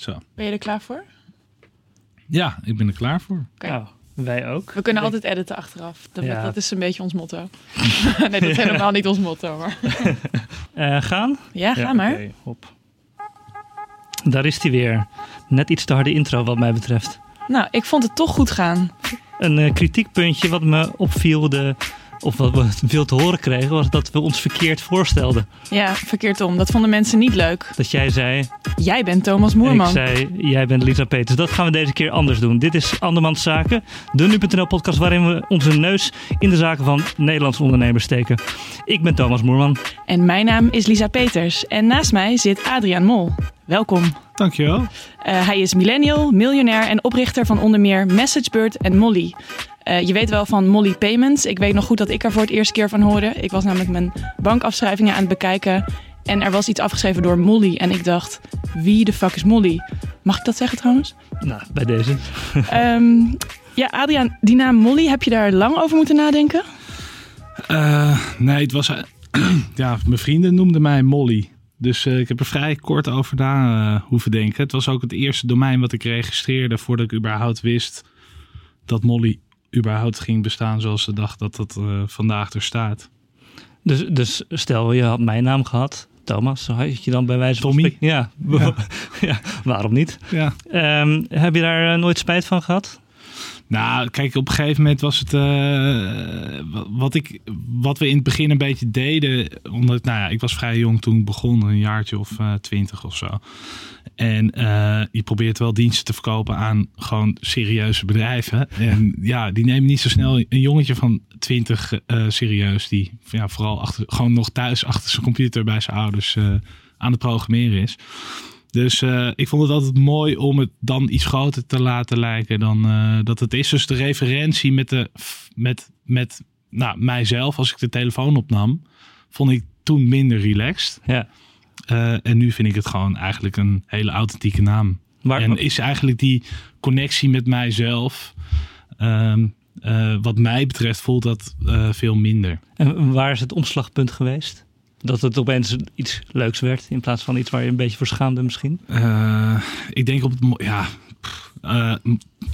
Zo. Ben je er klaar voor? Ja, ik ben er klaar voor. Oké. Nou, wij ook. We kunnen altijd editen achteraf. Dat, Ja. dat is een beetje ons motto. nee, dat is helemaal niet ons motto. Maar... Eh, gaan? Ja, ga Ja, maar. oké, hop. Daar is hij weer. Net iets te harde intro wat mij betreft. Nou, ik vond het toch goed gaan. Een eh, kritiekpuntje wat me opviel, de, of wat we veel te horen kregen, was dat we ons verkeerd voorstelden. Ja, verkeerd om. Dat vonden mensen niet leuk. Dat jij zei, Jij bent Thomas en Moerman. ik zei, jij bent Lisa Peters. Dat gaan we deze keer anders doen. Dit is Andermans Zaken, de Nu.nl podcast waarin we onze neus in de zaken van Nederlandse ondernemers steken. Ik ben Thomas Moerman. En mijn naam is Lisa Peters. En naast mij zit Adriaan Mol. Welkom. Dankjewel. Eh, hij is millennial, miljonair en oprichter van onder meer MessageBird en Molly. Eh, je weet wel van Molly Payments. Ik weet nog goed dat ik er voor het eerste keer van hoorde. Ik was namelijk mijn bankafschrijvingen aan het bekijken. En er was iets afgeschreven door Molly. En ik dacht, wie de fuck is Molly? Mag ik dat zeggen trouwens? Nou, bij deze. Ehm, ja, Adriaan, die naam Molly, heb je daar lang over moeten nadenken? Eh, nee, het was... eh, ja, mijn vrienden noemden mij Molly. Dus eh, ik heb er vrij kort over na eh, hoeven denken. Het was ook het eerste domein wat ik registreerde voordat ik überhaupt wist dat Molly überhaupt ging bestaan zoals de dag dat dat eh, vandaag er staat. Dus, dus stel, je had mijn naam gehad, Thomas, had je dan bij wijze van Tommy? spreken- Ja. Ja. ja, waarom niet? Ja. Ehm, heb je daar eh, nooit spijt van gehad? Nou, kijk, op een gegeven moment was het. eh, wat- ik, wat we in het begin een beetje deden. Omdat, nou ja, ik was vrij jong toen ik begon, een jaartje of twintig of zo. En eh, je probeert wel diensten te verkopen aan gewoon serieuze bedrijven. En ja, die nemen niet zo snel een jongetje van twintig eh, serieus. Die ja, vooral achter, gewoon nog thuis achter zijn computer bij zijn ouders eh, aan het programmeren is. Dus ik vond het altijd mooi om het dan iets groter te laten lijken dan dat het is. Dus de referentie met, de, met, met nou, mijzelf, als ik de telefoon opnam, vond ik toen minder relaxed. Ja. Eh, en nu vind ik het gewoon eigenlijk een hele authentieke naam. Maar, En is eigenlijk die connectie met mijzelf, ehm, eh, wat mij betreft, voelt dat eh, veel minder. en waar is het omslagpunt geweest? Dat het opeens iets leuks werd in plaats van iets waar je een beetje voor schaamde misschien? Ik denk op het, ja,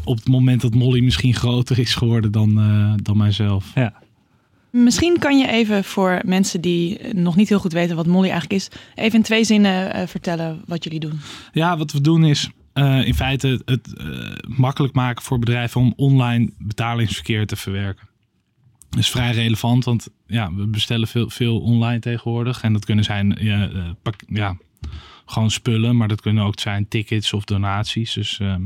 op het moment dat Molly misschien groter is geworden dan, dan mijzelf. Ja. Misschien kan je even voor mensen die nog niet heel goed weten wat Molly eigenlijk is, even in twee zinnen eh, vertellen wat jullie doen. Ja, wat we doen is eh, in feite het eh, makkelijk maken voor bedrijven om online betalingsverkeer te verwerken. Dat is vrij relevant, want ja, we bestellen veel, veel online tegenwoordig. En dat kunnen zijn ja, gewoon spullen, maar dat kunnen ook zijn tickets of donaties. Dus ehm,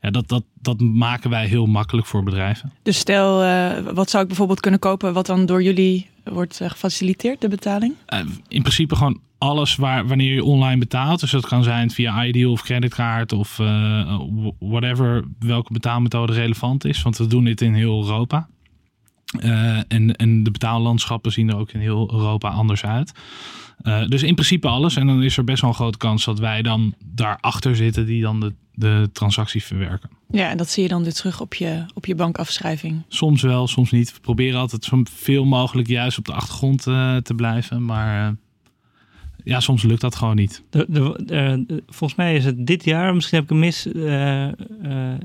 ja, dat, dat, dat maken wij heel makkelijk voor bedrijven. Dus stel, eh, wat zou ik bijvoorbeeld kunnen kopen wat dan door jullie wordt eh, gefaciliteerd, de betaling? Eh, in principe gewoon alles waar, wanneer je online betaalt. Dus dat kan zijn via Ideal of creditcard of whatever, welke betaalmethode relevant is. Want we doen dit in heel Europa. Eh, en, en de betaallandschappen zien er ook in heel Europa anders uit. Eh, dus in principe alles. En dan is er best wel een grote kans dat wij dan daarachter zitten die dan de, de transactie verwerken. Ja, en dat zie je dan weer terug op je, op je bankafschrijving. Soms wel, soms niet. We proberen altijd zo veel mogelijk juist op de achtergrond eh, te blijven. Maar eh, ja, soms lukt dat gewoon niet. De, de, de- volgens mij is het dit jaar, misschien heb ik een mis, eh, eh,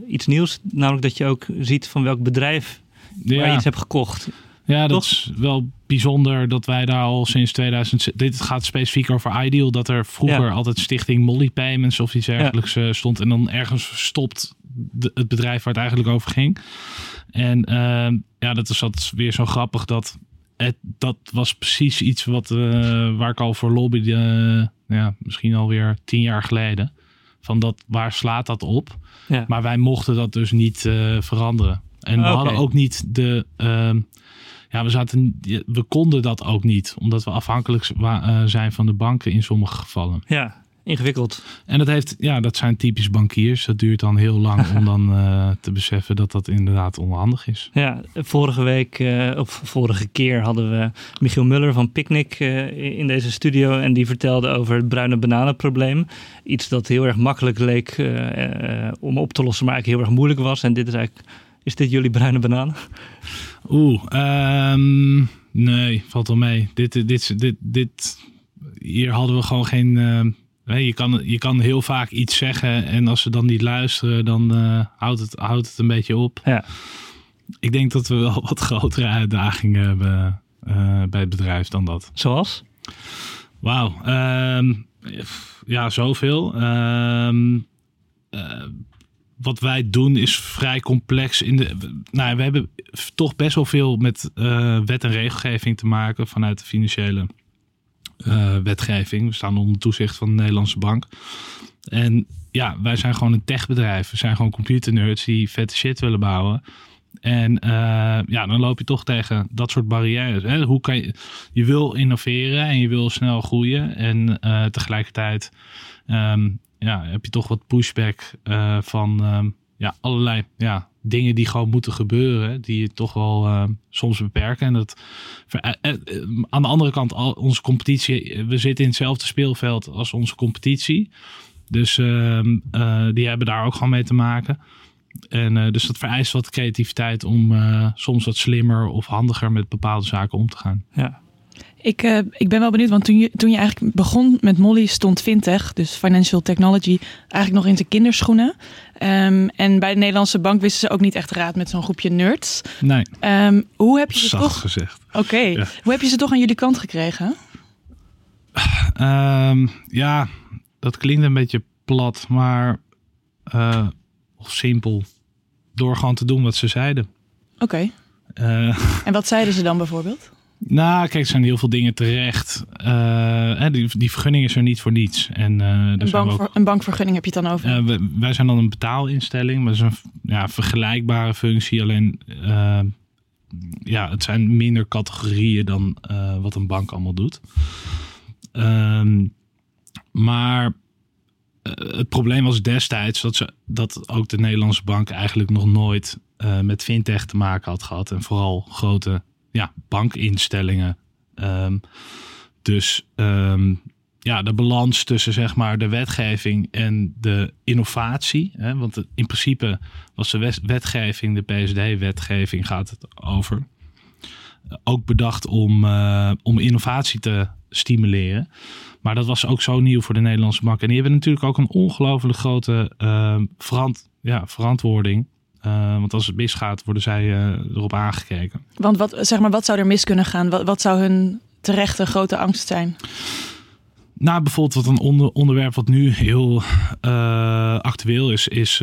iets nieuws. Namelijk dat je ook ziet van welk bedrijf waar je Ja. iets hebt gekocht. Ja, dat is wel bijzonder dat wij daar al sinds 2000... Dit gaat specifiek over Ideal. Dat er vroeger Ja. altijd Stichting Molly Payments of iets dergelijks eh, stond. En dan ergens verstopt de- het bedrijf waar het eigenlijk over ging. En ehm, ja, dat is dat weer zo grappig dat... Het, dat was precies iets wat, eh, waar ik al voor lobbyde, eh, ja, misschien alweer tien jaar geleden. Van dat, waar slaat dat op? Ja. Maar wij mochten dat dus niet veranderen. En we hadden ook niet de. ehm, ja, we, zaten, we konden dat ook niet, omdat we afhankelijk eh, zijn van de banken in sommige gevallen. Ja, ingewikkeld. En dat, heeft, ja, dat zijn typisch bankiers. Dat duurt dan heel lang om dan eh, te beseffen dat dat inderdaad onhandig is. Ja, vorige week, eh, of vorige keer hadden we Michiel Muller van Picnic in deze studio. En die vertelde over het bruine bananenprobleem. Iets dat heel erg makkelijk leek om op te lossen, maar eigenlijk heel erg moeilijk was. En dit is eigenlijk, is dit jullie bruine banaan? Oeh, ehm, nee, valt wel mee. Dit, dit, dit, dit, hier hadden we gewoon geen, ehm, je, kan, je kan heel vaak iets zeggen en als ze dan niet luisteren, dan uh, houdt, het, houdt het een beetje op. Ja. Ik denk dat we wel wat grotere uitdagingen hebben uh, bij het bedrijf dan dat. Zoals? Wauw. Ehm, ja, zoveel. Uh, wat wij doen is vrij complex. In de, nou, we hebben toch best wel veel met uh, wet en regelgeving te maken vanuit de financiële uh, wetgeving. We staan onder toezicht van de Nederlandse bank. En ja, wij zijn gewoon een techbedrijf. We zijn gewoon computernerds die vette shit willen bouwen. En uh, ja, dan loop je toch tegen dat soort barrières. Hè? Hoe kan je, je wil innoveren en je wil snel groeien. En tegelijkertijd um, ja, heb je toch wat pushback uh, van um, ja, allerlei ja, dingen die gewoon moeten gebeuren. Die je toch wel uh, soms beperken. En dat aan de andere kant, al onze competitie. We zitten in hetzelfde speelveld als onze competitie. Dus uh, die hebben daar ook gewoon mee te maken. En dus dat vereist wat creativiteit om soms wat slimmer of handiger met bepaalde zaken om te gaan. Ja. Ik, uh, ik ben wel benieuwd, want toen je, toen je eigenlijk begon met Molly stond fintech, dus financial technology, eigenlijk nog in zijn kinderschoenen. Um, en bij de Nederlandse bank wisten ze ook niet echt raad met zo'n groepje nerds. Nee. Um, hoe heb je ze Zacht toch? gezegd. Oké. Okay. Ja. Hoe heb je ze toch aan jullie kant gekregen? Um, ja, dat klinkt een beetje plat, maar uh, of simpel. Door gewoon te doen wat ze zeiden. Oké. Okay. Uh, en wat zeiden ze dan bijvoorbeeld? Nou, kijk, er zijn heel veel dingen terecht. Uh, die, die vergunning is er niet voor niets. En, uh, een, bank ook, voor, een bankvergunning heb je het dan over? Uh, we, wij zijn dan een betaalinstelling, maar dat is een ja, vergelijkbare functie. Alleen, ja, het zijn minder categorieën dan wat een bank allemaal doet. Um, maar het probleem was destijds dat, ze, dat ook de Nederlandse bank eigenlijk nog nooit met fintech te maken had gehad. En vooral grote ja, bankinstellingen. Um, dus um, ja, de balans tussen zeg maar de wetgeving en de innovatie. Hè, want in principe was de wetgeving, de PSD-wetgeving gaat het over. Ook bedacht om, uh, om innovatie te stimuleren. Maar dat was ook zo nieuw voor de Nederlandse bank. En die hebben natuurlijk ook een ongelooflijk grote uh, verant ja, verantwoording uh, want als het misgaat, worden zij uh, erop aangekeken. Want wat, zeg maar, wat zou er mis kunnen gaan? Wat, wat zou hun terechte grote angst zijn? Nou, bijvoorbeeld wat een onder, onderwerp wat nu heel uh, actueel is, is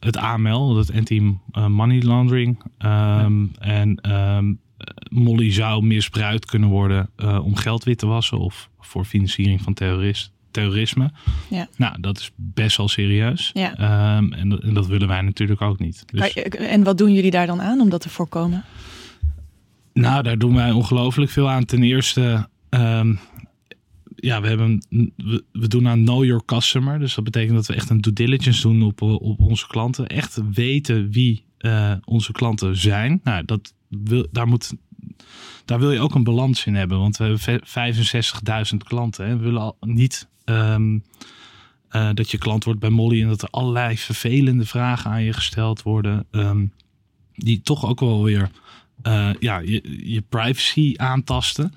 het AML, het anti-money laundering. Um, ja. En um, Molly zou misbruikt kunnen worden om geld wit te wassen of voor financiering van terroristen terrorisme. Ja. Nou, dat is best wel serieus. Ja. Um, en, dat, en, dat willen wij natuurlijk ook niet. Dus... En wat doen jullie daar dan aan om dat te voorkomen? Nou, daar doen wij ongelooflijk veel aan. Ten eerste, um, ja, we, hebben, we, we, doen aan Know Your Customer. Dus dat betekent dat we echt een due diligence doen op, op onze klanten. Echt weten wie uh, onze klanten zijn. Nou, dat wil, daar moet daar wil je ook een balans in hebben. Want we hebben 65.000 klanten. Hè. We willen al niet um, uh, dat je klant wordt bij Molly en dat er allerlei vervelende vragen aan je gesteld worden. Um, die toch ook wel weer uh, ja, je, je privacy aantasten.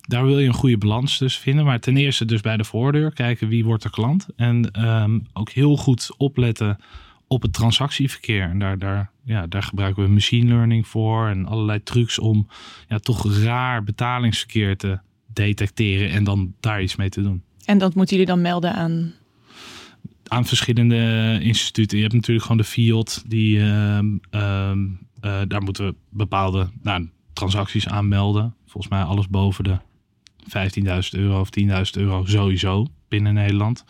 Daar wil je een goede balans dus vinden. Maar ten eerste dus bij de voordeur kijken wie wordt de klant. En um, ook heel goed opletten op het transactieverkeer. En daar, daar, ja, daar gebruiken we machine learning voor en allerlei trucs om ja, toch raar betalingsverkeer te detecteren en dan daar iets mee te doen. En dat moeten jullie dan melden aan? Aan verschillende instituten. Je hebt natuurlijk gewoon de FIOD, die, uh, uh, uh, daar moeten we bepaalde nou, transacties aanmelden. Volgens mij alles boven de 15.000 euro of 10.000 euro sowieso binnen Nederland.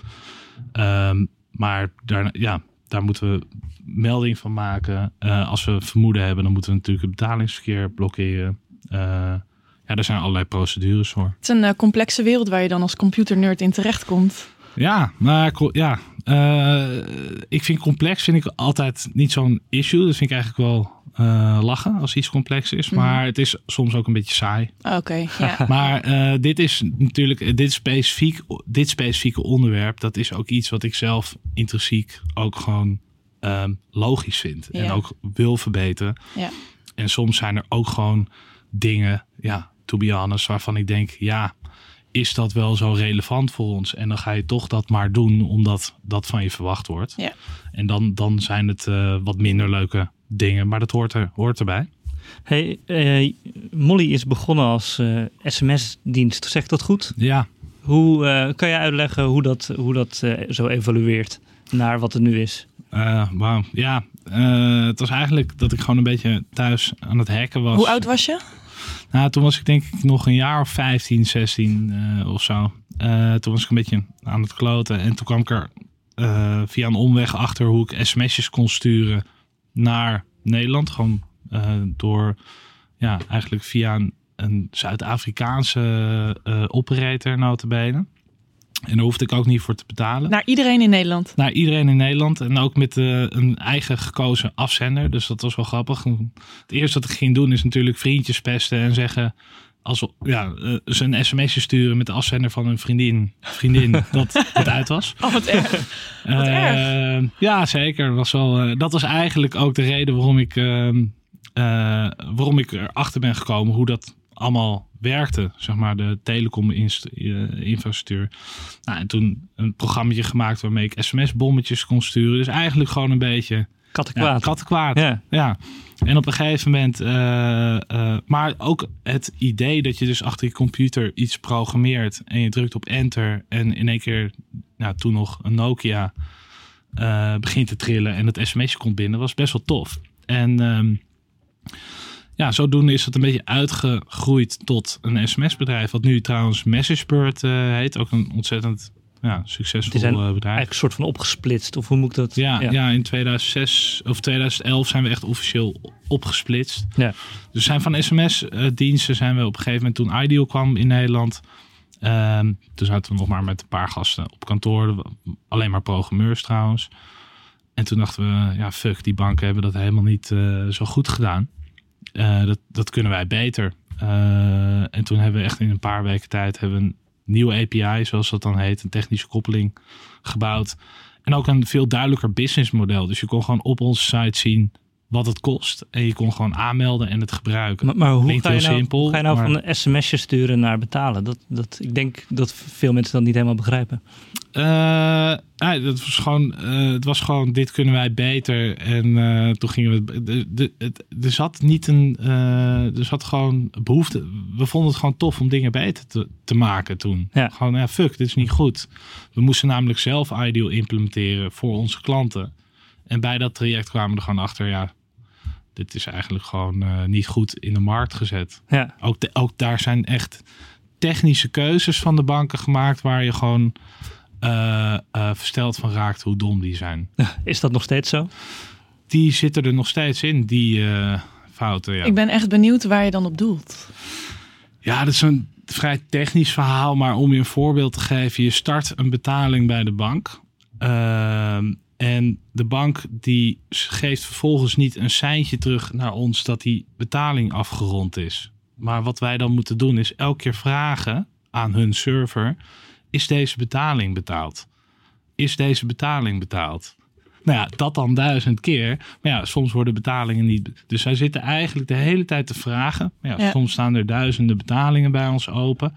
Um, maar daar, ja, daar moeten we melding van maken. Uh, als we vermoeden hebben, dan moeten we natuurlijk het betalingsverkeer blokkeren. Uh, ja, er zijn allerlei procedures voor. Het is een uh, complexe wereld waar je dan als computernerd in terechtkomt. Ja, maar ja, ik vind complex vind ik altijd niet zo'n issue. Dat vind ik eigenlijk wel uh, lachen als iets complex is. Maar mm. het is soms ook een beetje saai. Oké, okay, ja. maar uh, dit is natuurlijk, dit, specifiek, dit specifieke onderwerp, dat is ook iets wat ik zelf intrinsiek ook gewoon um, logisch vind. En ook wil verbeteren. En soms zijn er ook gewoon dingen, ja, to be honest, waarvan ik denk, ja, is dat wel zo relevant voor ons? En dan ga je toch dat maar doen omdat dat van je verwacht wordt. Ja. En dan, dan zijn het eh, wat minder leuke dingen, maar dat hoort, er, hoort erbij. Hey, eh, Molly is begonnen als eh, sms-dienst. Zeg ik dat goed? Ja, Hoe eh, kan je uitleggen hoe dat, hoe dat eh, zo evolueert naar wat het nu is? eh, wauw. Ja, eh, het was eigenlijk dat ik gewoon een beetje thuis aan het hacken was. Hoe oud was je? Nou, toen was ik denk ik nog een jaar of 15, 16 eh, of zo. Eh, toen was ik een beetje aan het kloten. En toen kwam ik er eh, via een omweg achter hoe ik sms'jes kon sturen naar Nederland. Gewoon door, ja, eigenlijk via een, Zuid-Afrikaanse operator notabene. En daar hoefde ik ook niet voor te betalen. Naar iedereen in Nederland. Naar iedereen in Nederland. En ook met eh, een eigen gekozen afzender. Dus dat was wel grappig. Het eerste wat ik ging doen is natuurlijk vriendjes pesten en zeggen. Als ja, eh, ze een sms'je sturen met de afzender van een vriendin, vriendin dat het uit was. Oh, wat erg. Wat Eh, ja, zeker. Was wel, eh, dat was eigenlijk ook de reden waarom ik, ehm, eh, waarom ik erachter ben gekomen hoe dat allemaal werkte. Zeg maar de telecom-infrastructuur. Nou, en toen een programma gemaakt waarmee ik sms-bommetjes kon sturen. Dus eigenlijk gewoon een beetje ja, Kattenkwaad. kattenkwaad. Ja. Ja, en op een gegeven moment, eh, eh, maar ook het idee dat je dus achter je computer iets programmeert en je drukt op enter en in één keer, nou toen nog een Nokia, eh, begint te trillen en het sms'je komt binnen, was best wel tof. En ehm, ja, zodoende is het een beetje uitgegroeid tot een sms-bedrijf, wat nu trouwens MessageBird eh, heet, ook een ontzettend ja, succesvol zijn eh, bedrijf. Eigenlijk een soort van opgesplitst. Of hoe moet ik dat? Ja, ja. in 2006 of 2011 zijn we echt officieel opgesplitst. Ja. Dus zijn van sms-diensten zijn we op een gegeven moment toen Ideal kwam in Nederland. Ehm, toen zaten we nog maar met een paar gasten op kantoor. Alleen maar programmeurs trouwens. En toen dachten we, ja fuck, die banken hebben dat helemaal niet eh, zo goed gedaan. Eh, dat, dat kunnen wij beter. Eh, en toen hebben we echt in een paar weken tijd hebben een nieuwe API, zoals dat dan heet, een technische koppeling gebouwd. En ook een veel duidelijker businessmodel. Dus je kon gewoon op onze site zien wat het kost. En je kon gewoon aanmelden en het gebruiken. Maar, maar hoe, Klinkt ga je heel nou, simpel, hoe ga je nou maar- van een sms'je sturen naar betalen? Dat, dat, ik denk dat veel mensen dat niet helemaal begrijpen. Nee, dat was gewoon, eh, het was gewoon, dit kunnen wij beter. En eh, toen gingen we. De, de, het- er zat niet een. er zat gewoon behoefte. We vonden het gewoon tof om dingen beter te, te maken toen. Ja. Gewoon, ja, fuck, dit is niet goed. We moesten namelijk zelf Ideal implementeren voor onze klanten. En bij dat traject kwamen we er gewoon achter, ja, dit is eigenlijk gewoon eh, niet goed in de markt gezet. Ja. Ook, de- ook daar zijn echt technische keuzes van de banken gemaakt waar je gewoon eh, eh, versteld van raakt hoe dom die zijn. Is dat nog steeds zo? Die zitten er nog steeds in, die eh, fouten. Ja. Ik ben echt benieuwd waar je dan op doelt. ja, dat is een vrij technisch verhaal, maar om je een voorbeeld te geven, je start een betaling bij de bank. En de bank die geeft vervolgens niet een seintje terug naar ons dat die betaling afgerond is. Maar wat wij dan moeten doen is elke keer vragen aan hun server: is deze betaling betaald? Is deze betaling betaald? Nou ja, dat dan duizend keer. Maar ja, soms worden betalingen niet. Dus zij zitten eigenlijk de hele tijd te vragen. Ja. Soms staan er duizenden betalingen bij ons open.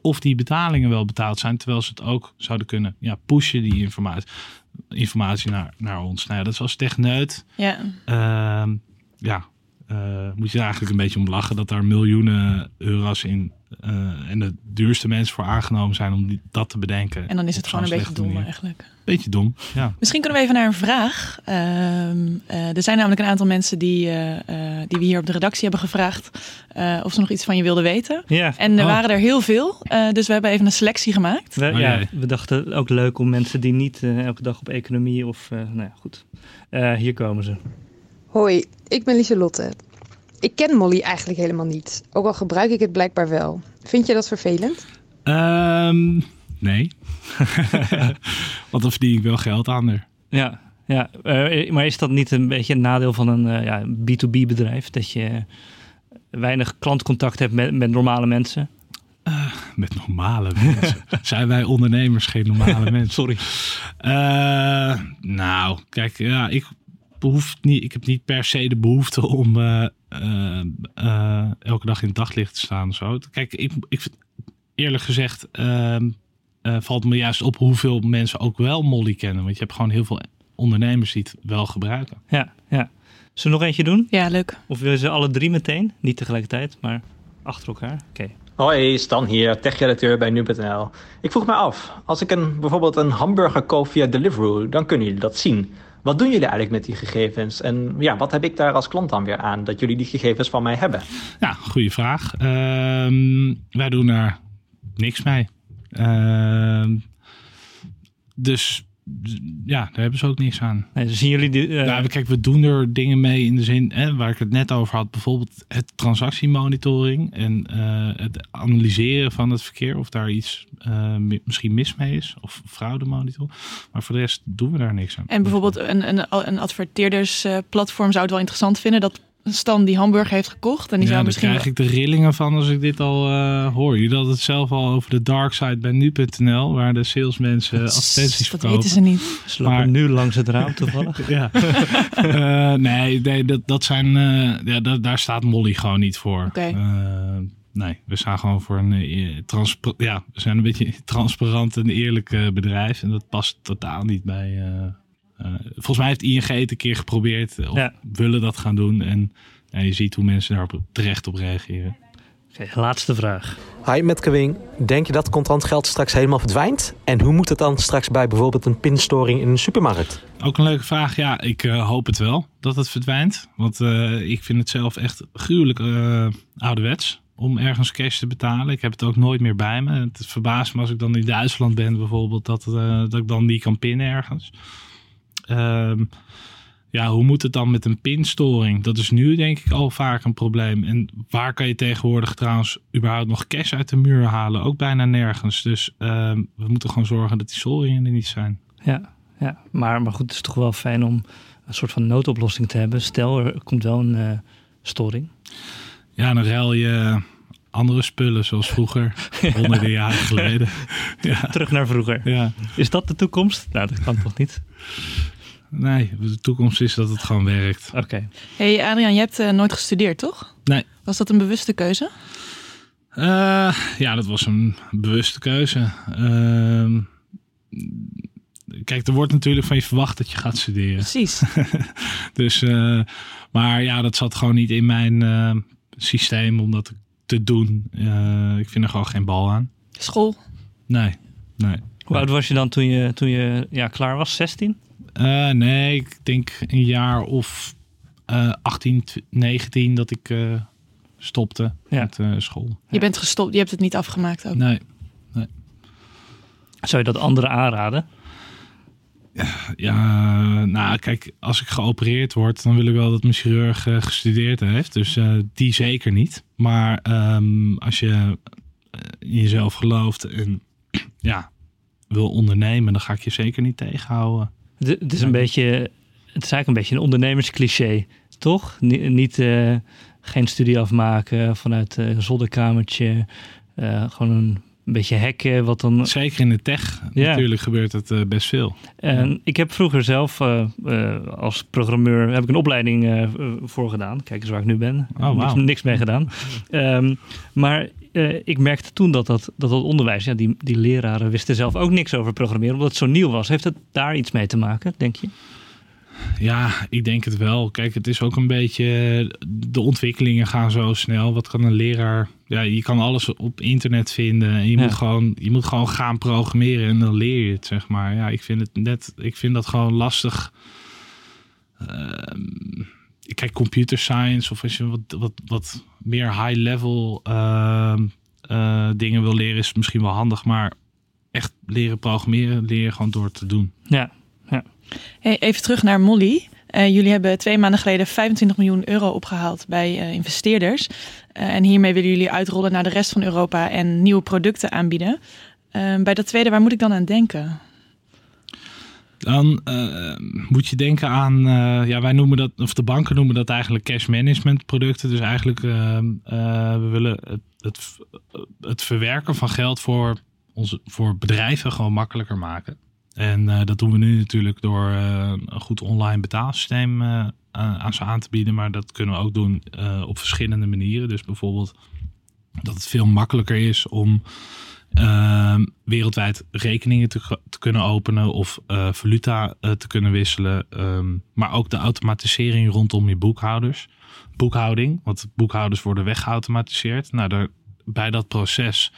Of die betalingen wel betaald zijn, terwijl ze het ook zouden kunnen ja, pushen, die informatie, informatie naar, naar ons. Nou ja, dat is als techneut. Ja. Ehm, ja, eh, moet je er eigenlijk een beetje om lachen dat daar miljoenen euro's in eh, en de duurste mensen voor aangenomen zijn om die, dat te bedenken. En dan is het gewoon een beetje dom manier. eigenlijk. Beetje dom, ja. Misschien kunnen we even naar een vraag. Ehm, eh, er zijn namelijk een aantal mensen die, die we hier op de redactie hebben gevraagd eh, of ze nog iets van je wilden weten. Ja. En er Oh. waren er heel veel, eh, dus we hebben even een selectie gemaakt. We, Oh, ja, we dachten ook leuk om mensen die niet eh, elke dag op economie of... eh, nou ja, goed. Eh, hier komen ze. Hoi, ik ben Lieselotte. Ik ken Molly eigenlijk helemaal niet, ook al gebruik ik het blijkbaar wel. Vind je dat vervelend? Ehm, nee. Want dan verdien ik wel geld aan er. Ja, ja. eh, maar is dat niet een beetje een nadeel van een eh, ja, B2B-bedrijf? Dat je weinig klantcontact hebt met, met normale mensen? Met normale mensen. Zijn wij ondernemers geen normale mensen? Sorry. Eh, nou, kijk, ja, ik, behoef niet, ik heb niet per se de behoefte om eh, eh, eh, elke dag in het daglicht te staan. of Zo. Kijk, ik, ik, eerlijk gezegd ehm, eh, valt me juist op hoeveel mensen ook wel Molly kennen. Want je hebt gewoon heel veel ondernemers die het wel gebruiken. Ja, ja. Zullen we nog eentje doen? Ja, leuk. Of willen ze alle drie meteen? Niet tegelijkertijd, maar achter elkaar. Oké. Hoi, Stan hier, tech-redacteur bij nu.nl. Ik vroeg me af, als ik een, bijvoorbeeld een hamburger koop via Deliveroo, dan kunnen jullie dat zien. Wat doen jullie eigenlijk met die gegevens? En ja, wat heb ik daar als klant dan weer aan dat jullie die gegevens van mij hebben? Ja, goede vraag. Ehm, wij doen daar niks mee. Ehm, dus ja, daar hebben ze ook niks aan. Nee, zien jullie die, eh, Nou, kijk, we doen er dingen mee in de zin, hè, waar ik het net over had, bijvoorbeeld het transactiemonitoring en eh, het analyseren van het verkeer, of daar iets eh, mi- misschien mis mee is, of fraudemonitor. Maar voor de rest doen we daar niks aan. En bijvoorbeeld een, een, een adverteerdersplatform zou het wel interessant vinden dat Stan die hamburger heeft gekocht. En die ja, zou daar misschien... krijg ik de rillingen van als ik dit al eh, hoor. Jullie hadden het zelf al over de dark side bij nu.nl, waar de salesmensen advertenties dat verkopen. weten ze niet. ze lopen maar- nu langs het raam toevallig. Ja. Eh, nee, nee dat, dat zijn, eh, ja, da- daar staat Molly gewoon niet voor. Oké. Eh, nee, we staan gewoon voor een transpa- ja, we zijn een beetje transparant en eerlijk eh, bedrijf. En dat past totaal niet bij. Eh, eh, volgens mij heeft ING het een keer geprobeerd of Ja. willen dat gaan doen. En ja, je ziet hoe mensen daar terecht op reageren. Oké, laatste vraag. Hi, met Kewing. Denk je dat contant geld straks helemaal verdwijnt? En hoe moet het dan straks bij bijvoorbeeld een pinstoring in een supermarkt? Ook een leuke vraag. Ja, ik eh, hoop het wel dat het verdwijnt. Want eh, ik vind het zelf echt gruwelijk eh, ouderwets om ergens cash te betalen. Ik heb het ook nooit meer bij me. Het verbaast me als ik dan in Duitsland ben bijvoorbeeld, dat, eh, dat ik dan niet kan pinnen ergens. Ehm, ja, hoe moet het dan met een pinstoring? Dat is nu denk ik al vaak een probleem. En waar kan je tegenwoordig trouwens überhaupt nog cash uit de muur halen? Ook bijna nergens. Dus ehm, we moeten gewoon zorgen dat die storingen er niet zijn. Ja, ja. Maar, maar goed, het is toch wel fijn om een soort van noodoplossing te hebben. Stel, er komt wel een eh, storing. Ja, dan ruil je andere spullen zoals vroeger, honderden jaren geleden. Ja, Terug naar vroeger. ja. Is dat de toekomst? Nou, dat kan toch niet? Nee, de toekomst is dat het gewoon werkt. Oké. hey Adriaan, je hebt eh, nooit gestudeerd, toch? Nee. Was dat een bewuste keuze? Eh, ja, dat was een bewuste keuze. Ehm, kijk, er wordt natuurlijk van je verwacht dat je gaat studeren. Precies. Dus, eh, maar ja, dat zat gewoon niet in mijn eh, systeem om dat te doen. Eh, ik vind er gewoon geen bal aan. School. Nee, nee. Hoe oud was je dan toen je, toen je ja, klaar was? 16? Eh, nee, ik denk een jaar of eh 18, tw- 19 dat ik eh, stopte Ja. met eh, school. Je bent gestopt, je hebt het niet afgemaakt ook. Nee, Zou je dat anderen aanraden? Ja, nou kijk, als ik geopereerd word, dan wil ik wel dat mijn chirurg eh, gestudeerd heeft. Dus eh, die zeker niet. Maar ehm, als je eh, in jezelf gelooft en ja, wil ondernemen, dan ga ik je zeker niet tegenhouden. Het, het is een beetje, het is eigenlijk een beetje een ondernemerscliché, toch? Ni- niet, eh, geen studie afmaken vanuit eh, een zolderkamertje. eh, gewoon een beetje hacken, wat dan Zeker in de tech Ja. natuurlijk gebeurt het eh, best veel. En ik heb vroeger zelf eh, eh, als programmeur heb ik een opleiding voor gedaan. Kijk eens waar ik nu ben. Oh, wauw. niks, niks mee gedaan. Ehm, maar ik merkte toen dat dat, dat, dat onderwijs, ja, die, die leraren wisten zelf ook niks over programmeren, omdat het zo nieuw was. Heeft het daar iets mee te maken, denk je? Ja, ik denk het wel. Kijk, het is ook een beetje. De ontwikkelingen gaan zo snel. Wat kan een leraar. Ja, je kan alles op internet vinden. En je, Ja. moet, gewoon, je moet gewoon gaan programmeren en dan leer je het, zeg maar. Ja, ik vind het net. Ik vind dat gewoon lastig. Ehm, kijk, computer science of als je wat, wat, wat meer high-level ehm, eh, dingen wil leren, is het misschien wel handig. Maar echt leren programmeren, leer je gewoon door te doen. Ja, Even terug naar Molly. Eh, jullie hebben twee maanden geleden 25 miljoen euro opgehaald bij eh, investeerders. Eh, en hiermee willen jullie uitrollen naar de rest van Europa en nieuwe producten aanbieden. Eh, bij dat tweede, waar moet ik dan aan denken? Dan moet je denken aan, ja, wij noemen dat, of de banken noemen dat eigenlijk cash management producten. Dus eigenlijk, eh, eh, we willen het, het, het verwerken van geld voor, onze, voor bedrijven gewoon makkelijker maken. En eh, dat doen we nu natuurlijk door eh, een goed online betaalsysteem eh, aan ze aan te bieden. Maar dat kunnen we ook doen op verschillende manieren. Dus bijvoorbeeld dat het veel makkelijker is om ehm, wereldwijd rekeningen te, kunnen openen of valuta te kunnen wisselen. Um, maar ook de automatisering rondom je boekhouders. Boekhouding, want boekhouders worden weggeautomatiseerd. Nou, daar, bij dat proces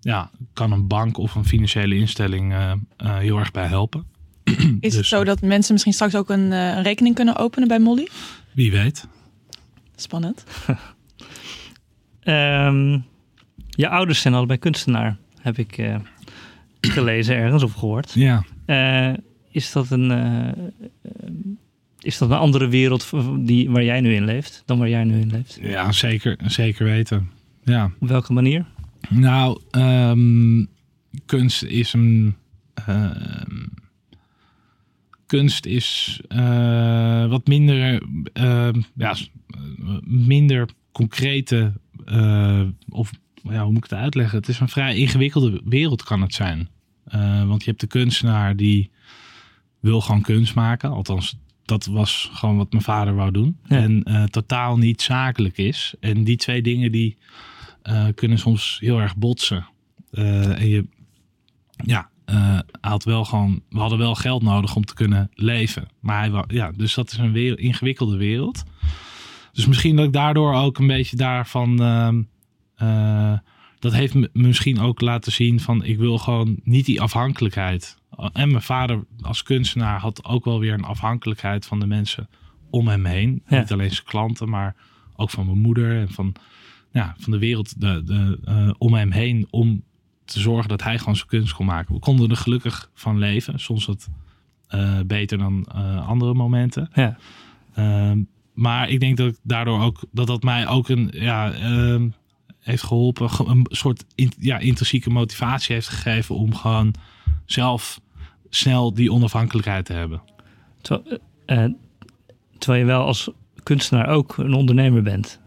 ja, kan een bank of een financiële instelling uh, heel erg bij helpen. Is dus, het zo dat mensen misschien straks ook een, een rekening kunnen openen bij Molly? Wie weet. Spannend. um, je ouders zijn allebei kunstenaar, heb ik uh, gelezen ergens of gehoord. Ja. Uh, is, dat een, uh, is dat een andere wereld die, waar jij nu in leeft dan waar jij nu in leeft? Ja, zeker, zeker weten. Ja. Op welke manier? Nou, um, kunst is een. ehm, kunst is wat minder, ja, minder concrete of ja, hoe moet ik het uitleggen? Het is een vrij ingewikkelde wereld kan het zijn. Want je hebt de kunstenaar die wil gewoon kunst maken. Althans, dat was gewoon wat mijn vader wou doen. Ja. En totaal niet zakelijk is. En die twee dingen die kunnen soms heel erg botsen. en je, ja, had wel gewoon, we hadden wel geld nodig om te kunnen leven. Maar hij ja, dus dat is een wereld, ingewikkelde wereld. Dus misschien dat ik daardoor ook een beetje daarvan ehm, uh, dat heeft me misschien ook laten zien van ik wil gewoon niet die afhankelijkheid. En mijn vader als kunstenaar had ook wel weer een afhankelijkheid van de mensen om hem heen. Ja. Niet alleen zijn klanten, maar ook van mijn moeder en van, ja, van de wereld de, de, uh, om hem heen. Om te zorgen dat hij gewoon zijn kunst kon maken. We konden er gelukkig van leven. Soms wat uh, beter dan andere momenten. Ja. Ehm, maar ik denk dat ik daardoor ook dat dat mij ook een ja, ehm, heeft geholpen. Een soort in, ja, intrinsieke motivatie heeft gegeven om gewoon zelf snel die onafhankelijkheid te hebben. Terwijl, terwijl je wel als kunstenaar ook een ondernemer bent,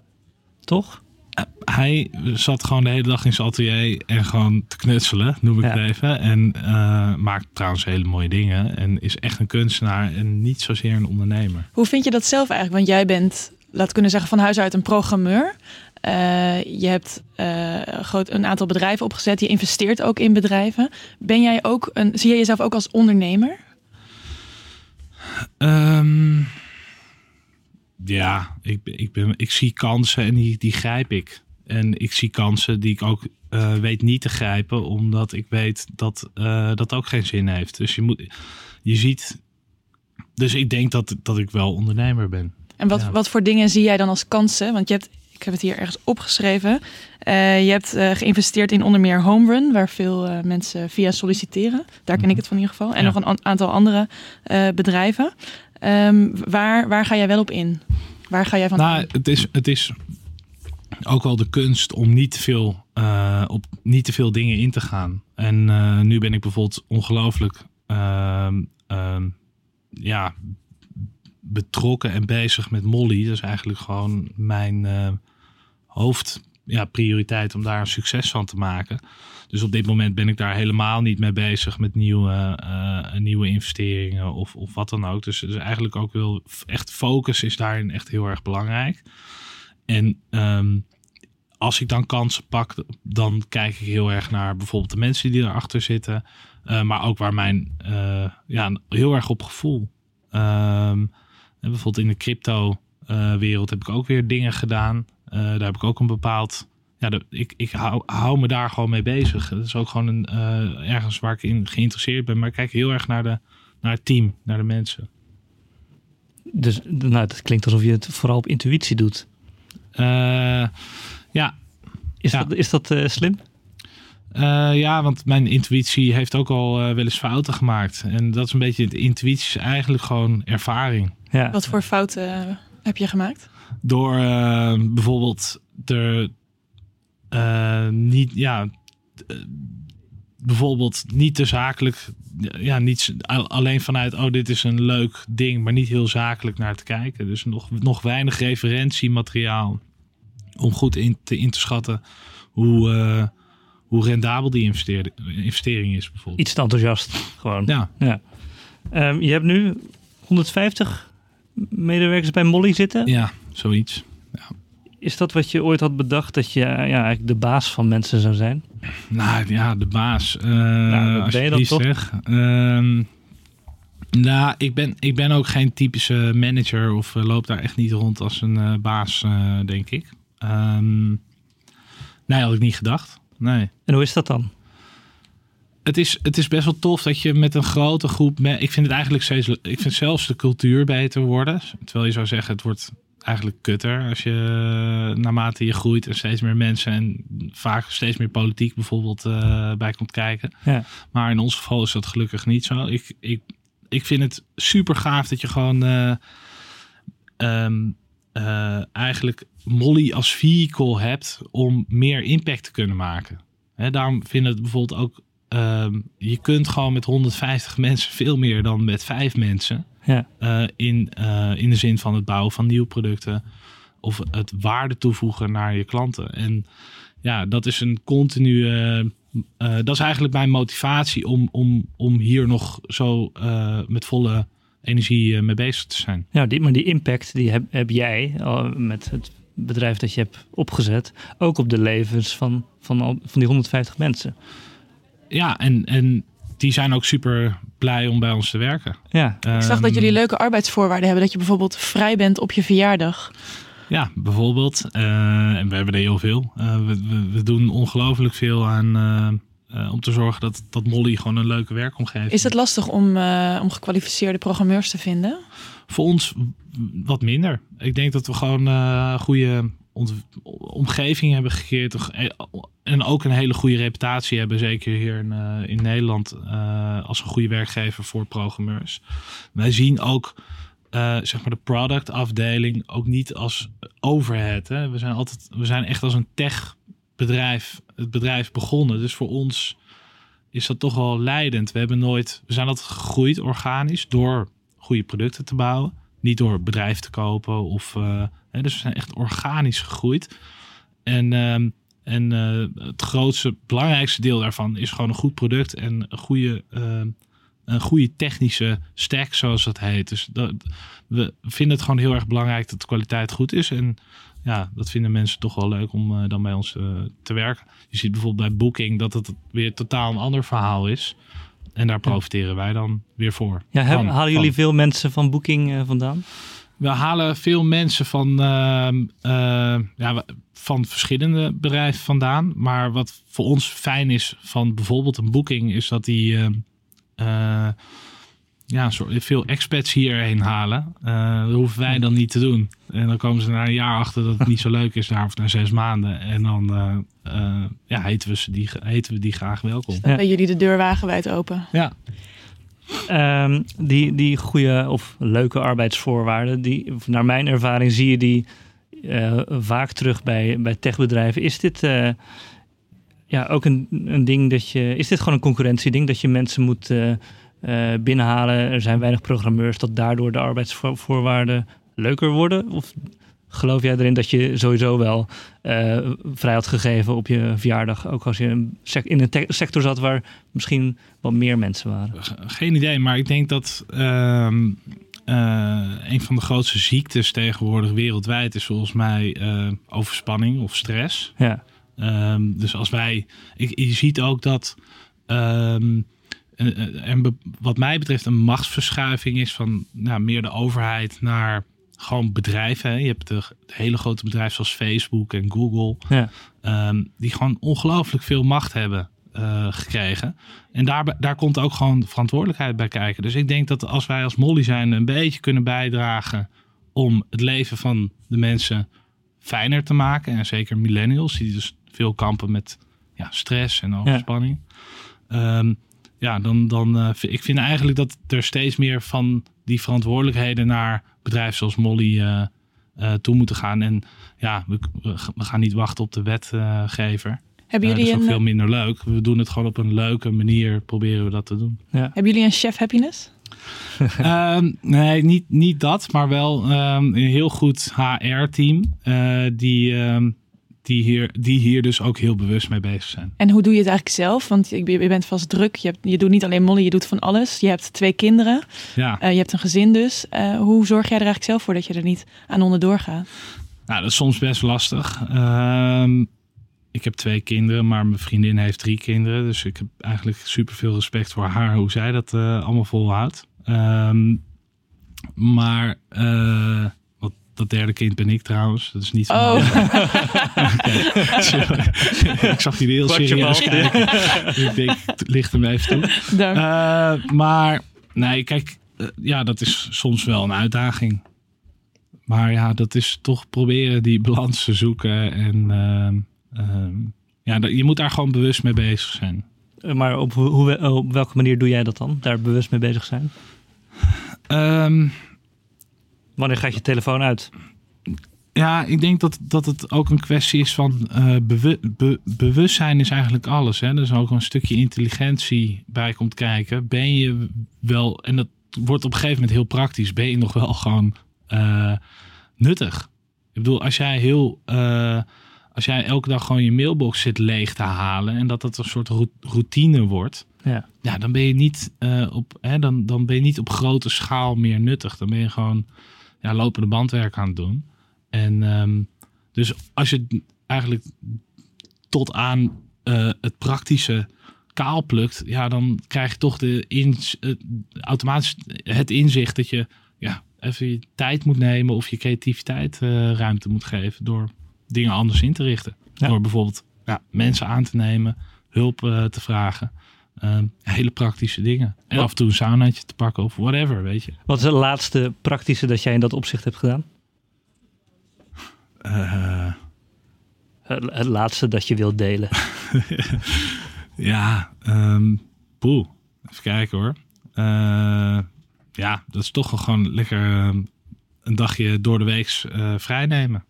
toch? Uh, hij zat gewoon de hele dag in zijn atelier en gewoon te knutselen, noem ik ja. het even. En uh, maakt trouwens hele mooie dingen. En is echt een kunstenaar en niet zozeer een ondernemer. Hoe vind je dat zelf eigenlijk? Want jij bent, laat kunnen zeggen, van huis uit een programmeur. Uh, je hebt uh, groot, een aantal bedrijven opgezet. Je investeert ook in bedrijven. Ben jij ook een, zie je jezelf ook als ondernemer? Um, ja, ik, ik, ben, ik zie kansen en die, die grijp ik. En ik zie kansen die ik ook uh, weet niet te grijpen, omdat ik weet dat dat ook geen zin heeft. Dus je moet, je ziet. Dus ik denk dat, dat ik wel ondernemer ben. En wat, ja. wat voor dingen zie jij dan als kansen? Want je hebt ik heb het hier ergens opgeschreven. Uh, je hebt geïnvesteerd in onder meer Homerun, waar veel mensen via solliciteren. Daar ken ik het van in ieder geval. En ja. nog een aantal andere bedrijven. Um, waar, waar ga jij wel op in? Waar ga jij van? Nou, het is, het is ook wel de kunst om niet te veel, op niet te veel dingen in te gaan. En nu ben ik bijvoorbeeld ongelooflijk ehm, ja, betrokken en bezig met Molly. Dat is eigenlijk gewoon mijn hoofd ja, prioriteit om daar een succes van te maken. Dus op dit moment ben ik daar helemaal niet mee bezig met nieuwe, uh, nieuwe investeringen of, of wat dan ook. Dus, dus eigenlijk ook wel echt focus is daarin echt heel erg belangrijk. En um, als ik dan kansen pak, dan kijk ik heel erg naar bijvoorbeeld de mensen die erachter zitten. Uh, maar ook waar mijn, ja, heel erg op gevoel. Um, bijvoorbeeld in de crypto wereld heb ik ook weer dingen gedaan. Daar heb ik ook een bepaald. Ja, de, ik, ik hou, hou, me daar gewoon mee bezig. Dat is ook gewoon een, uh, ergens waar ik in geïnteresseerd ben. Maar ik kijk heel erg naar, de, naar het team, naar de mensen. Dus nou, dat klinkt alsof je het vooral op intuïtie doet. Uh, ja. Is ja. dat, is dat slim? ja, want mijn intuïtie heeft ook al wel eens fouten gemaakt. En dat is een beetje, de intuïtie is eigenlijk gewoon ervaring. Ja. Wat voor fouten heb je gemaakt? Door uh, bijvoorbeeld er uh, niet, ja, bijvoorbeeld niet te zakelijk, ja, niet alleen vanuit, oh, dit is een leuk ding, maar niet heel zakelijk naar te kijken. Dus nog, nog weinig referentiemateriaal om goed in te, in te schatten hoe, uh, hoe rendabel die investering, investering is, bijvoorbeeld. Iets te enthousiast, gewoon. Ja. ja. Um, je hebt nu 150 medewerkers bij Molly zitten. Ja, zoiets. Is dat wat je ooit had bedacht, dat je ja, eigenlijk de baas van mensen zou zijn? Nou ja, de baas. Uh, Nou, als ben je je dat toch? zegt. Ehm, nou, ik ben, ik ben ook geen typische manager of eh, loop daar echt niet rond als een eh, baas, eh, denk ik. Ehm, nee, had ik niet gedacht. Nee. En hoe is dat dan? Het is, het is best wel tof dat je met een grote groep. Ik vind het eigenlijk steeds. Ik vind zelfs de cultuur beter worden. Terwijl je zou zeggen, het wordt eigenlijk kutter als je naarmate je groeit en steeds meer mensen en vaak steeds meer politiek bijvoorbeeld eh, bij komt kijken. Ja. Maar in ons geval is dat gelukkig niet zo. Ik, ik, ik vind het super gaaf dat je gewoon eh, ehm, eh, eigenlijk Molly als vehicle hebt om meer impact te kunnen maken. Hè, daarom vind ik het bijvoorbeeld ook. ehm, je kunt gewoon met 150 mensen veel meer dan met vijf mensen. Ja. eh, in, eh, in de zin van het bouwen van nieuwe producten. Of het waarde toevoegen naar je klanten. En ja, dat is een continue. eh, dat is eigenlijk mijn motivatie om, om, om hier nog zo met volle energie mee bezig te zijn. Ja, die, maar die impact die heb, heb jij met het bedrijf dat je hebt opgezet, ook op de levens van, van, al, van die 150 mensen. Ja, en, en die zijn ook super blij om bij ons te werken. Ja, Ik zag dat jullie leuke arbeidsvoorwaarden hebben. Dat je bijvoorbeeld vrij bent op je verjaardag. Ja, bijvoorbeeld. Eh, en we hebben er heel veel. Eh, we, we, we doen ongelooflijk veel aan eh, eh, om te zorgen dat, dat Molly gewoon een leuke werkomgeving Is het lastig om, eh, om gekwalificeerde programmeurs te vinden? Voor ons wat minder. Ik denk dat we gewoon eh goede omgeving hebben gecreëerd. En ook een hele goede reputatie hebben. Zeker hier in, eh, in Nederland. eh, als een goede werkgever voor programmeurs. Wij zien ook eh, zeg maar de productafdeling ook niet als overhead. Hè. We zijn altijd, we zijn echt als een tech bedrijf, het bedrijf begonnen. Dus voor ons is dat toch wel leidend. We hebben nooit, we zijn altijd gegroeid organisch door goede producten te bouwen. Niet door bedrijf te kopen of, hè, dus we zijn echt organisch gegroeid. En, ehm, en eh, het grootste, belangrijkste deel daarvan is gewoon een goed product en een goede, ehm, een goede technische stack, zoals dat heet. Dus dat, we vinden het gewoon heel erg belangrijk dat de kwaliteit goed is. En ja, dat vinden mensen toch wel leuk om eh, dan bij ons eh, te werken. Je ziet bijvoorbeeld bij Booking dat het weer totaal een ander verhaal is. En daar profiteren wij dan weer voor. ja halen jullie van. veel mensen van Booking vandaan? We halen veel mensen van, ehm, eh, ja, van verschillende bedrijven vandaan. Maar wat voor ons fijn is van bijvoorbeeld een boeking, is dat die ehm, eh, ja, veel expats hierheen halen. Eh, dat hoeven wij dan niet te doen. En dan komen ze na een jaar achter dat het niet zo leuk is daar, of na zes maanden. En dan eh, eh, ja, heten, we ze die, heten we die graag welkom. Ja. Bij jullie de deur wagenwijd open. Ja. Ehm, die, die goede of leuke arbeidsvoorwaarden, die, naar mijn ervaring zie je die eh, vaak terug bij, bij techbedrijven. Is dit eh, ja, ook een, een ding dat je. Is dit gewoon een concurrentieding dat je mensen moet eh, binnenhalen? Er zijn weinig programmeurs, dat daardoor de arbeidsvoorwaarden leuker worden? Of geloof jij erin dat je sowieso wel eh, vrij had gegeven op je verjaardag? Ook als je een in een sector zat waar misschien wat meer mensen waren. Geen idee, maar ik denk dat ehm, eh, een van de grootste ziektes tegenwoordig wereldwijd is volgens mij eh, overspanning of stress. Ja. Ehm, dus als wij, ik, je ziet ook dat ehm, eh, eh, en wat mij betreft een machtsverschuiving is van nou, meer de overheid naar gewoon bedrijven. hè. Je hebt de, de hele grote bedrijven zoals Facebook en Google, Ja. ehm, die gewoon ongelooflijk veel macht hebben eh, gekregen. En daar, daar komt ook gewoon verantwoordelijkheid bij kijken. Dus ik denk dat als wij als Molly zijn een beetje kunnen bijdragen om het leven van de mensen fijner te maken. En zeker millennials, die dus veel kampen met ja, stress en overspanning. Ja, ja dan, dan eh, ik vind eigenlijk dat er steeds meer van die verantwoordelijkheden naar bedrijven zoals Molly eh, eh, toe moeten gaan. En ja, we, we, gaan niet wachten op de wetgever. Hebben Eh, dat jullie, is ook een, veel minder leuk. We doen het gewoon op een leuke manier, proberen we dat te doen. hebben jullie een chef happiness? Ehm, nee, niet, niet dat, maar wel ehm, een heel goed HR-team. eh, die, ehm, die, hier, die hier dus ook heel bewust mee bezig zijn. En hoe doe je het eigenlijk zelf? Want je, je bent vast druk. Je, hebt, je doet niet alleen Molly, je doet van alles. Je hebt twee kinderen. Ja, Eh, je hebt een gezin dus. Eh, hoe zorg jij er eigenlijk zelf voor dat je er niet aan onderdoor gaat? Nou, dat is soms best lastig. Ehm, ik heb twee kinderen, maar mijn vriendin heeft drie kinderen. Dus ik heb eigenlijk super veel respect voor haar, hoe zij dat eh, allemaal volhoudt. Ehm, maar dat derde kind ben ik trouwens. Dat is niet van Oh. ik zag jullie heel serieus kijken. ik denk, ligt hem even toe. Dank. Eh, maar nee, kijk, eh, ja, dat is soms wel een uitdaging. Maar ja, dat is toch proberen die balans te zoeken. En ehm, ehm, ja, dat- je moet daar gewoon bewust mee bezig zijn. Eh, Maar op, hoe, hoe- op welke manier doe jij dat dan? Daar bewust mee bezig zijn? Ehm, Wanneer gaat je telefoon uit? ja, ik denk dat, dat het ook een kwestie is van eh, bewu- be- bewustzijn is eigenlijk alles. Hè? Er is ook een stukje intelligentie bij komt kijken. Ben je wel, en dat wordt op een gegeven moment heel praktisch, ben je nog wel gewoon eh, nuttig? Ik bedoel, als jij heel. eh, als jij elke dag gewoon je mailbox zit leeg te halen en dat dat een soort rou- routine wordt, Ja. ja, dan ben je niet op, hè, dan, dan ben je niet op grote schaal meer nuttig. Dan ben je gewoon ja, lopende bandwerk aan het doen. En ehm, dus als je eigenlijk tot aan eh, het praktische kaal plukt, ja, dan krijg je toch de ins- eh, automatisch het inzicht dat je ja, even je tijd moet nemen of je creativiteit eh, ruimte moet geven door dingen anders in te richten. Ja. Door bijvoorbeeld ja, mensen aan te nemen, hulp eh, te vragen. Ehm, hele praktische dingen. En Wat- af en toe een saunaatje te pakken of whatever, weet je. Wat is het laatste praktische dat jij in dat opzicht hebt gedaan? Eh, Het, het laatste dat je wilt delen. ja, poeh. Even kijken hoor. Eh, ja, dat is toch wel gewoon lekker ehm, een dagje door de week eh vrijnemen.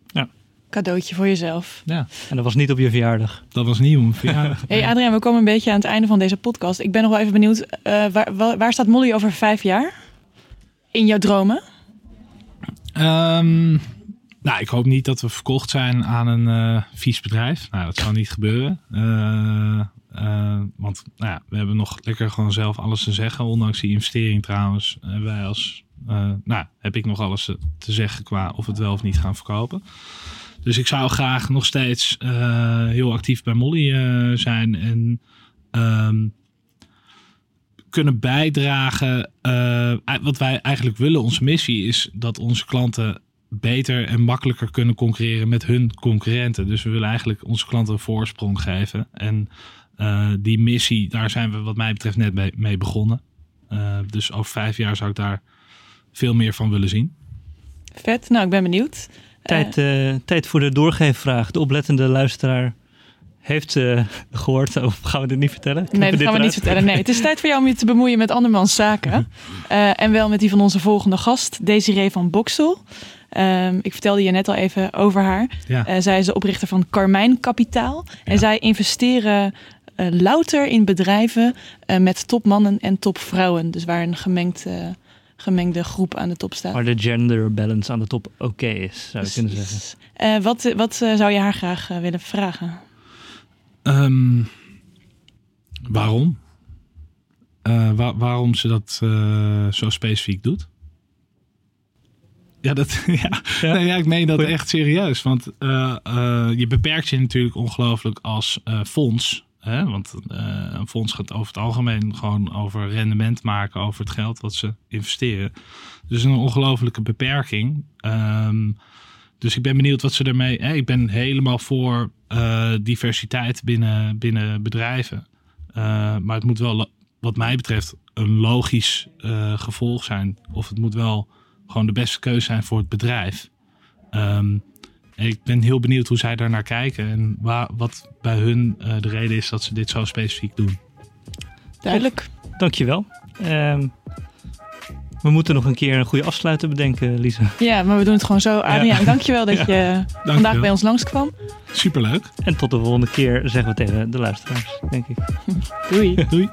Cadeautje voor jezelf. Ja, En dat was niet op je verjaardag. dat was nieuw. om verjaardag. Hey Adriaan, we komen een beetje aan het einde van deze podcast. Ik ben nog wel even benieuwd, eh, waar, waar, waar staat Molly over vijf jaar? In jouw dromen? Ehm, nou, ik hoop niet dat we verkocht zijn aan een eh, vies bedrijf. Nou, dat zal niet gebeuren. Eh, eh, want nou ja, we hebben nog lekker gewoon zelf alles te zeggen. Ondanks die investering trouwens. wij als, eh, nou, heb ik nog alles te- te zeggen qua of we het wel of niet gaan verkopen. Dus ik zou graag nog steeds eh, heel actief bij Molly eh, zijn. En ehm, kunnen bijdragen. eh, wat wij eigenlijk willen, onze missie is dat onze klanten beter en makkelijker kunnen concurreren met hun concurrenten. Dus we willen eigenlijk onze klanten een voorsprong geven. En die missie, daar zijn we wat mij betreft net mee, mee begonnen. Dus over vijf jaar zou ik daar veel meer van willen zien. Vet, nou ik ben benieuwd. Tijd, eh, tijd voor de doorgeefvraag. De oplettende luisteraar heeft eh, gehoord. Of gaan we dit niet vertellen? Nee, dat gaan we niet vertellen. Nee, het is tijd voor jou om je te bemoeien met andermans zaken. Eh, en wel met die van onze volgende gast, Desiree van Boksel. Ehm, ik vertelde je net al even over haar. Ja. Eh, zij is de oprichter van Carmijn Kapitaal. En zij investeren eh, louter in bedrijven eh, met topmannen en topvrouwen. Dus waar een gemengd, eh, gemengde groep aan de top staat. Waar de gender balance aan de top oké is, zou je kunnen zeggen. Eh, wat wat eh, zou je haar graag eh, willen vragen? Ehm, waarom? Eh, wa- waarom ze dat eh, zo specifiek doet? Ja, dat, ja. Ja. Nee, ja, ik meen dat Goeie. echt serieus. Want eh, eh, je beperkt je natuurlijk ongelooflijk als eh, fonds. Want eh, een fonds gaat over het algemeen gewoon over rendement maken over het geld wat ze investeren. Dus een ongelofelijke beperking. Ehm, dus ik ben benieuwd wat ze ermee. Ik ben helemaal voor eh, diversiteit binnen, binnen bedrijven. Eh, maar het moet wel, wat mij betreft, een logisch gevolg zijn. Of het moet wel gewoon de beste keuze zijn voor het bedrijf. En ik ben heel benieuwd hoe zij daar naar kijken. En waar, wat bij hun eh, de reden is dat ze dit zo specifiek doen. Duidelijk. Dankjewel. Ehm we moeten nog een keer een goede afsluiter bedenken, Lisa. Ja, maar we doen het gewoon zo. Adriaan, dankjewel dat je vandaag bij ons langskwam. Superleuk. En tot de volgende keer zeggen we tegen de luisteraars, denk ik. Doei. Doei.